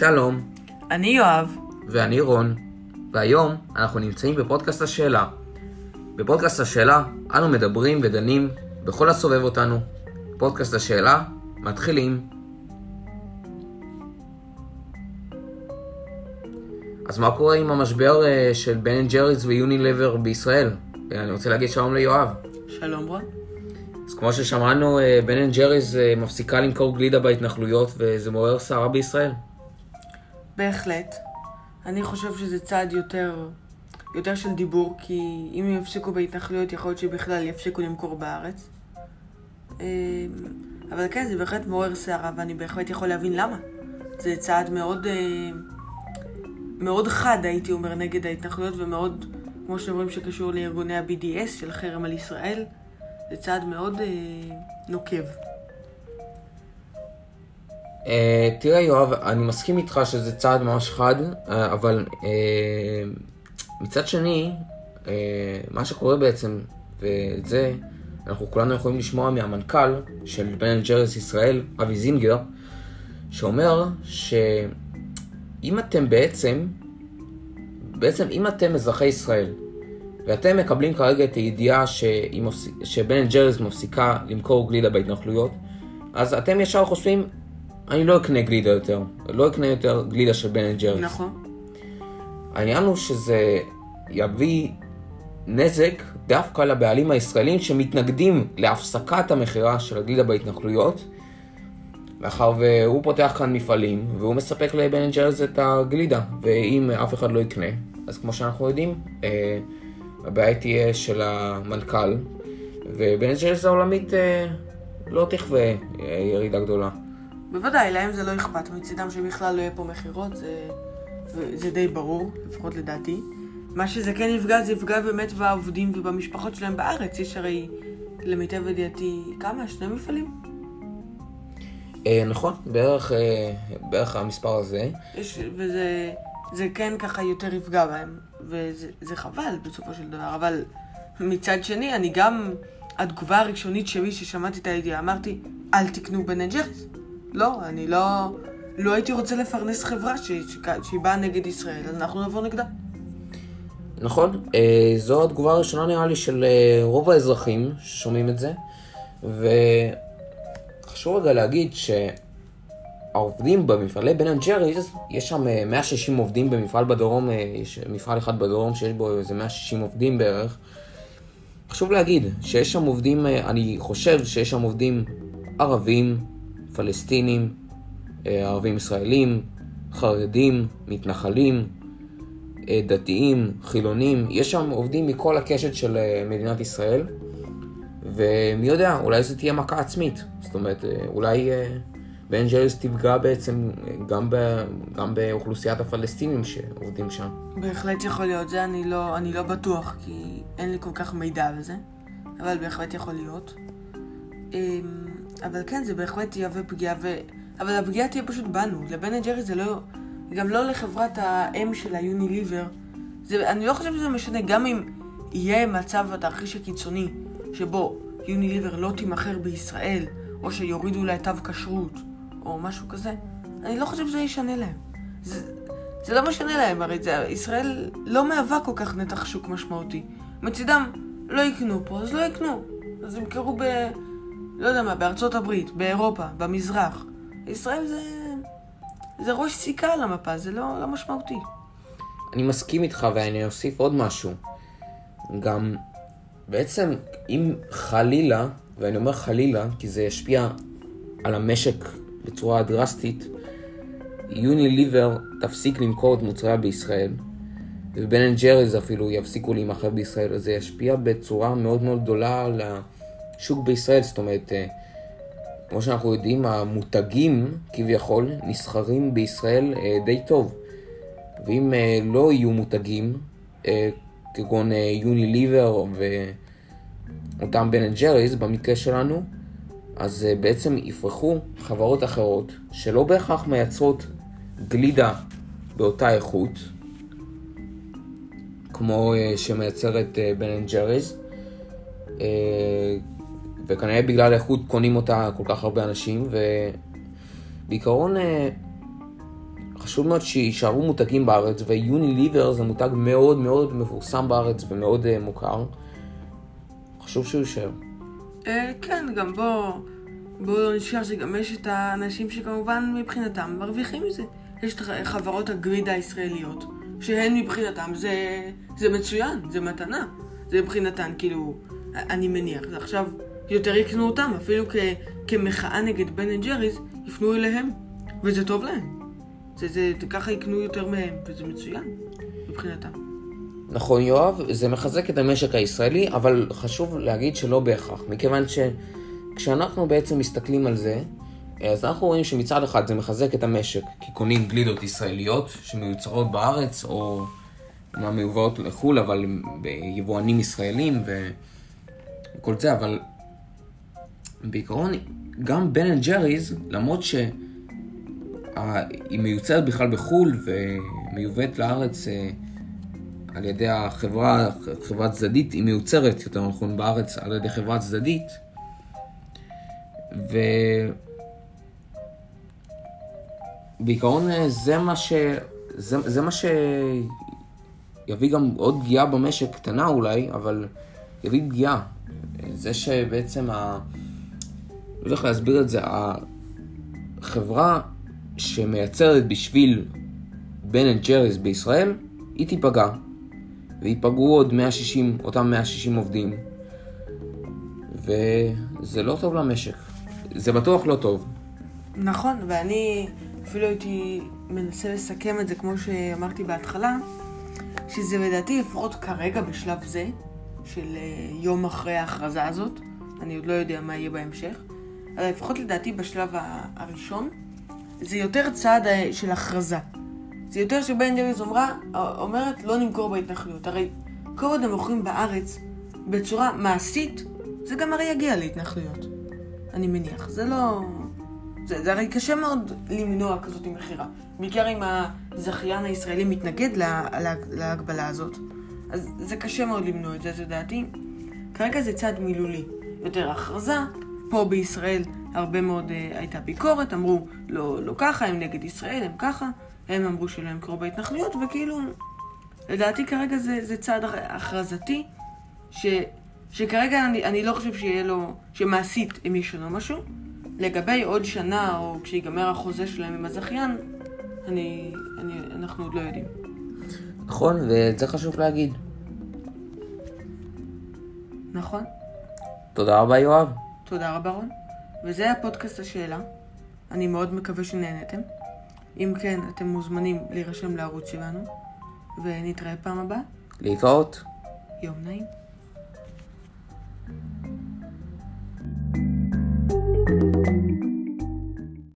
שלום, אני יואב. ואני רון, והיום אנחנו נמצאים בפודקאסט השאלה. בפודקאסט השאלה אנו מדברים ודנים בכל הסובב אותנו. פודקאסט השאלה, מתחילים. אז מה קורה עם המשבר אה, של בן אנד ג'ריס ויונילבר בישראל? אה, אני רוצה להגיד שלום ליואב. שלום רון. אז כמו ששמענו, אה, בן אנד ג'ריס מפסיקה למכור גלידה בהתנחלויות וזה מעורר סערה בישראל. בהחלט. אני חושב שזה צעד יותר, יותר של דיבור, כי אם הם יפסיקו בהתנחלויות, יכול להיות שבכלל יפסיקו למכור בארץ. אמ, אבל כן, זה בהחלט מעורר סערה, ואני בהחלט יכול להבין למה. זה צעד מאוד, אה, מאוד חד, הייתי אומר, נגד ההתנחלויות, ומאוד, כמו שאומרים, שקשור לארגוני ה-BDS של חרם על ישראל. זה צעד מאוד אה, נוקב. אה, תראה יואב, אני מסכים איתך שזה צעד ממש חד, אה, אבל אה, מצד שני, אה, מה שקורה בעצם, ואת זה אנחנו כולנו יכולים לשמוע מהמנכ"ל של בן ג'ריס ישראל, אבי זינגר, שאומר שאם אתם בעצם, בעצם אם אתם אזרחי ישראל, ואתם מקבלים כרגע את הידיעה שבן ג'ריס מפסיקה למכור גלידה בהתנחלויות, אז אתם ישר חושבים, אני לא אקנה גלידה יותר, לא אקנה יותר גלידה של בן אנד ג'ריס. נכון. העניין הוא שזה יביא נזק דווקא לבעלים הישראלים שמתנגדים להפסקת המכירה של הגלידה בהתנחלויות, מאחר והוא פותח כאן מפעלים והוא מספק לבן אנד ג'ריס את הגלידה, ואם אף אחד לא יקנה, אז כמו שאנחנו יודעים, אה, הבעיה תהיה של המנכ"ל, ובן אנד ג'ריס העולמית אה, לא תחווה אה, ירידה גדולה. בוודאי, להם זה לא אכפת מצידם שבכלל לא יהיה פה מכירות, זה, זה די ברור, לפחות לדעתי. מה שזה כן יפגע, זה יפגע באמת בעובדים ובמשפחות שלהם בארץ. יש הרי, למיטב ידיעתי, כמה? שני מפעלים? אה, נכון, בערך, אה, בערך המספר הזה. יש, וזה זה כן ככה יותר יפגע בהם, וזה זה חבל בסופו של דבר, אבל מצד שני, אני גם, התגובה הראשונית שלי ששמעתי את הידיעה, אמרתי, אל תקנו ג'ריס. לא, אני לא, לא הייתי רוצה לפרנס חברה ש, ש, שהיא באה נגד ישראל, אז אנחנו נבוא נגדה. נכון, אה, זו התגובה הראשונה נראה לי של אה, רוב האזרחים ששומעים את זה, וחשוב רגע להגיד שהעובדים במפעלי בן אנד ג'ריז, יש שם אה, 160 עובדים במפעל בדרום, אה, יש מפעל אחד בדרום שיש בו איזה 160 עובדים בערך. חשוב להגיד שיש שם עובדים, אה, אני חושב שיש שם עובדים ערבים, פלסטינים, אה, ערבים ישראלים, חרדים, מתנחלים, אה, דתיים, חילונים, יש שם עובדים מכל הקשת של אה, מדינת ישראל, ומי יודע, אולי זו תהיה מכה עצמית. זאת אומרת, אולי בן ג'ריס תפגע בעצם גם, ב, גם באוכלוסיית הפלסטינים שעובדים שם. בהחלט יכול להיות, זה אני לא, אני לא בטוח, כי אין לי כל כך מידע על זה, אבל בהחלט יכול להיות. אמ, אבל כן, זה בהחלט יהווה פגיעה, ו... אבל הפגיעה תהיה פשוט בנו. לבן אנד ג'רי זה לא... גם לא לחברת האם של היוניליבר. זה, אני לא חושב שזה משנה, גם אם יהיה מצב התרחיש הקיצוני, שבו יוניליבר לא תימכר בישראל, או שיורידו לה תו כשרות, או משהו כזה, אני לא חושב שזה ישנה להם. זה, זה לא משנה להם, הרי זה, ישראל לא מהווה כל כך נתח שוק משמעותי. מצידם, לא יקנו פה, אז לא יקנו. אז ימכרו ב... לא יודע מה, בארצות הברית, באירופה, במזרח. ישראל זה... זה ראש סיכה על המפה, זה לא, לא משמעותי. אני מסכים איתך ואני אוסיף עוד משהו. גם בעצם אם חלילה, ואני אומר חלילה כי זה ישפיע על המשק בצורה דרסטית, יוניליבר תפסיק למכור את מוצריה בישראל, ובן אנד ג'ריז אפילו יפסיקו להימכר בישראל, אז זה ישפיע בצורה מאוד מאוד גדולה על השוק בישראל, זאת אומרת, אה, כמו שאנחנו יודעים, המותגים כביכול נסחרים בישראל אה, די טוב. ואם אה, לא יהיו מותגים, כגון יוניליבר ואותם בן אנד ג'ריז במקרה שלנו, אז בעצם יפרחו חברות אחרות שלא בהכרח מייצרות גלידה באותה איכות, כמו שמייצרת בן אנד ג'ריז, וכנראה בגלל האיכות קונים אותה כל כך הרבה אנשים, ובעיקרון אה, חשוב מאוד שיישארו מותגים בארץ, ויוניליבר זה מותג מאוד מאוד מפורסם בארץ ומאוד uh, מוכר. חשוב שהוא יישאר. אה, כן, גם בוא, בוא לא נשכח שגם יש את האנשים שכמובן מבחינתם מרוויחים מזה. יש את חברות הגריד הישראליות, שהן מבחינתם זה, זה מצוין, זה מתנה. זה מבחינתן, כאילו, אני מניח, זה עכשיו יותר יקנו אותם, אפילו כ, כמחאה נגד בן אנד ג'ריז, יפנו אליהם, וזה טוב להם. זה, זה, ככה יקנו יותר מהם, וזה מצוין מבחינתם. נכון, יואב, זה מחזק את המשק הישראלי, אבל חשוב להגיד שלא בהכרח, מכיוון שכשאנחנו בעצם מסתכלים על זה, אז אנחנו רואים שמצד אחד זה מחזק את המשק, כי קונים גלידות ישראליות שמיוצרות בארץ, או מיובאות לחו"ל, אבל ביבואנים ישראלים וכל זה, אבל בעיקרון, גם בן אנד ג'ריז, למרות שהיא מיוצרת בכלל בחו"ל ומיובאת לארץ אה, על ידי החברה, חברה צדדית, היא מיוצרת, יותר נכון, בארץ על ידי חברה צדדית, ובעיקרון אה, זה מה ש... זה, זה מה שיביא גם עוד פגיעה במשק, קטנה אולי, אבל יביא פגיעה. זה שבעצם ה... לא יודע איך להסביר את זה, החברה שמייצרת בשביל בן אנד ג'ריס בישראל, היא תיפגע. וייפגעו עוד 160, אותם 160 עובדים. וזה לא טוב למשק. זה בטוח לא טוב. נכון, ואני אפילו הייתי מנסה לסכם את זה כמו שאמרתי בהתחלה, שזה לדעתי לפחות כרגע בשלב זה, של אה, יום אחרי ההכרזה הזאת, אני עוד לא יודע מה יהיה בהמשך, לפחות לדעתי בשלב הראשון, זה יותר צעד אה, של הכרזה. זה יותר שבן ג'ריס אומרה, אומרת לא נמכור בהתנחלויות. הרי כל עוד הם מוכרים בארץ בצורה מעשית, זה גם הרי יגיע להתנחלויות. אני מניח. זה לא... זה, זה הרי קשה מאוד למנוע כזאת מכירה. בעיקר אם הזכיין הישראלי מתנגד לה, לה, להגבלה הזאת. אז זה קשה מאוד למנוע את זה, זה דעתי. כרגע זה צעד מילולי. יותר הכרזה, פה בישראל הרבה מאוד uh, הייתה ביקורת, אמרו לא, לא ככה, הם נגד ישראל, הם ככה. הם אמרו שלא ימכרו בהתנחלויות, וכאילו, לדעתי כרגע זה, זה צעד הכרזתי, ש, שכרגע אני, אני לא חושב שיהיה לו, שמעשית הם ישנו משהו. לגבי עוד שנה, או כשיגמר החוזה שלהם עם הזכיין, אני, אני, אנחנו עוד לא יודעים. נכון, ואת זה חשוב להגיד. נכון. תודה רבה, יואב. תודה רבה, רון. וזה היה פודקאסט השאלה. אני מאוד מקווה שנהנתם. אם כן, אתם מוזמנים להירשם לערוץ שלנו, ונתראה פעם הבאה. להתראות. יום נעים.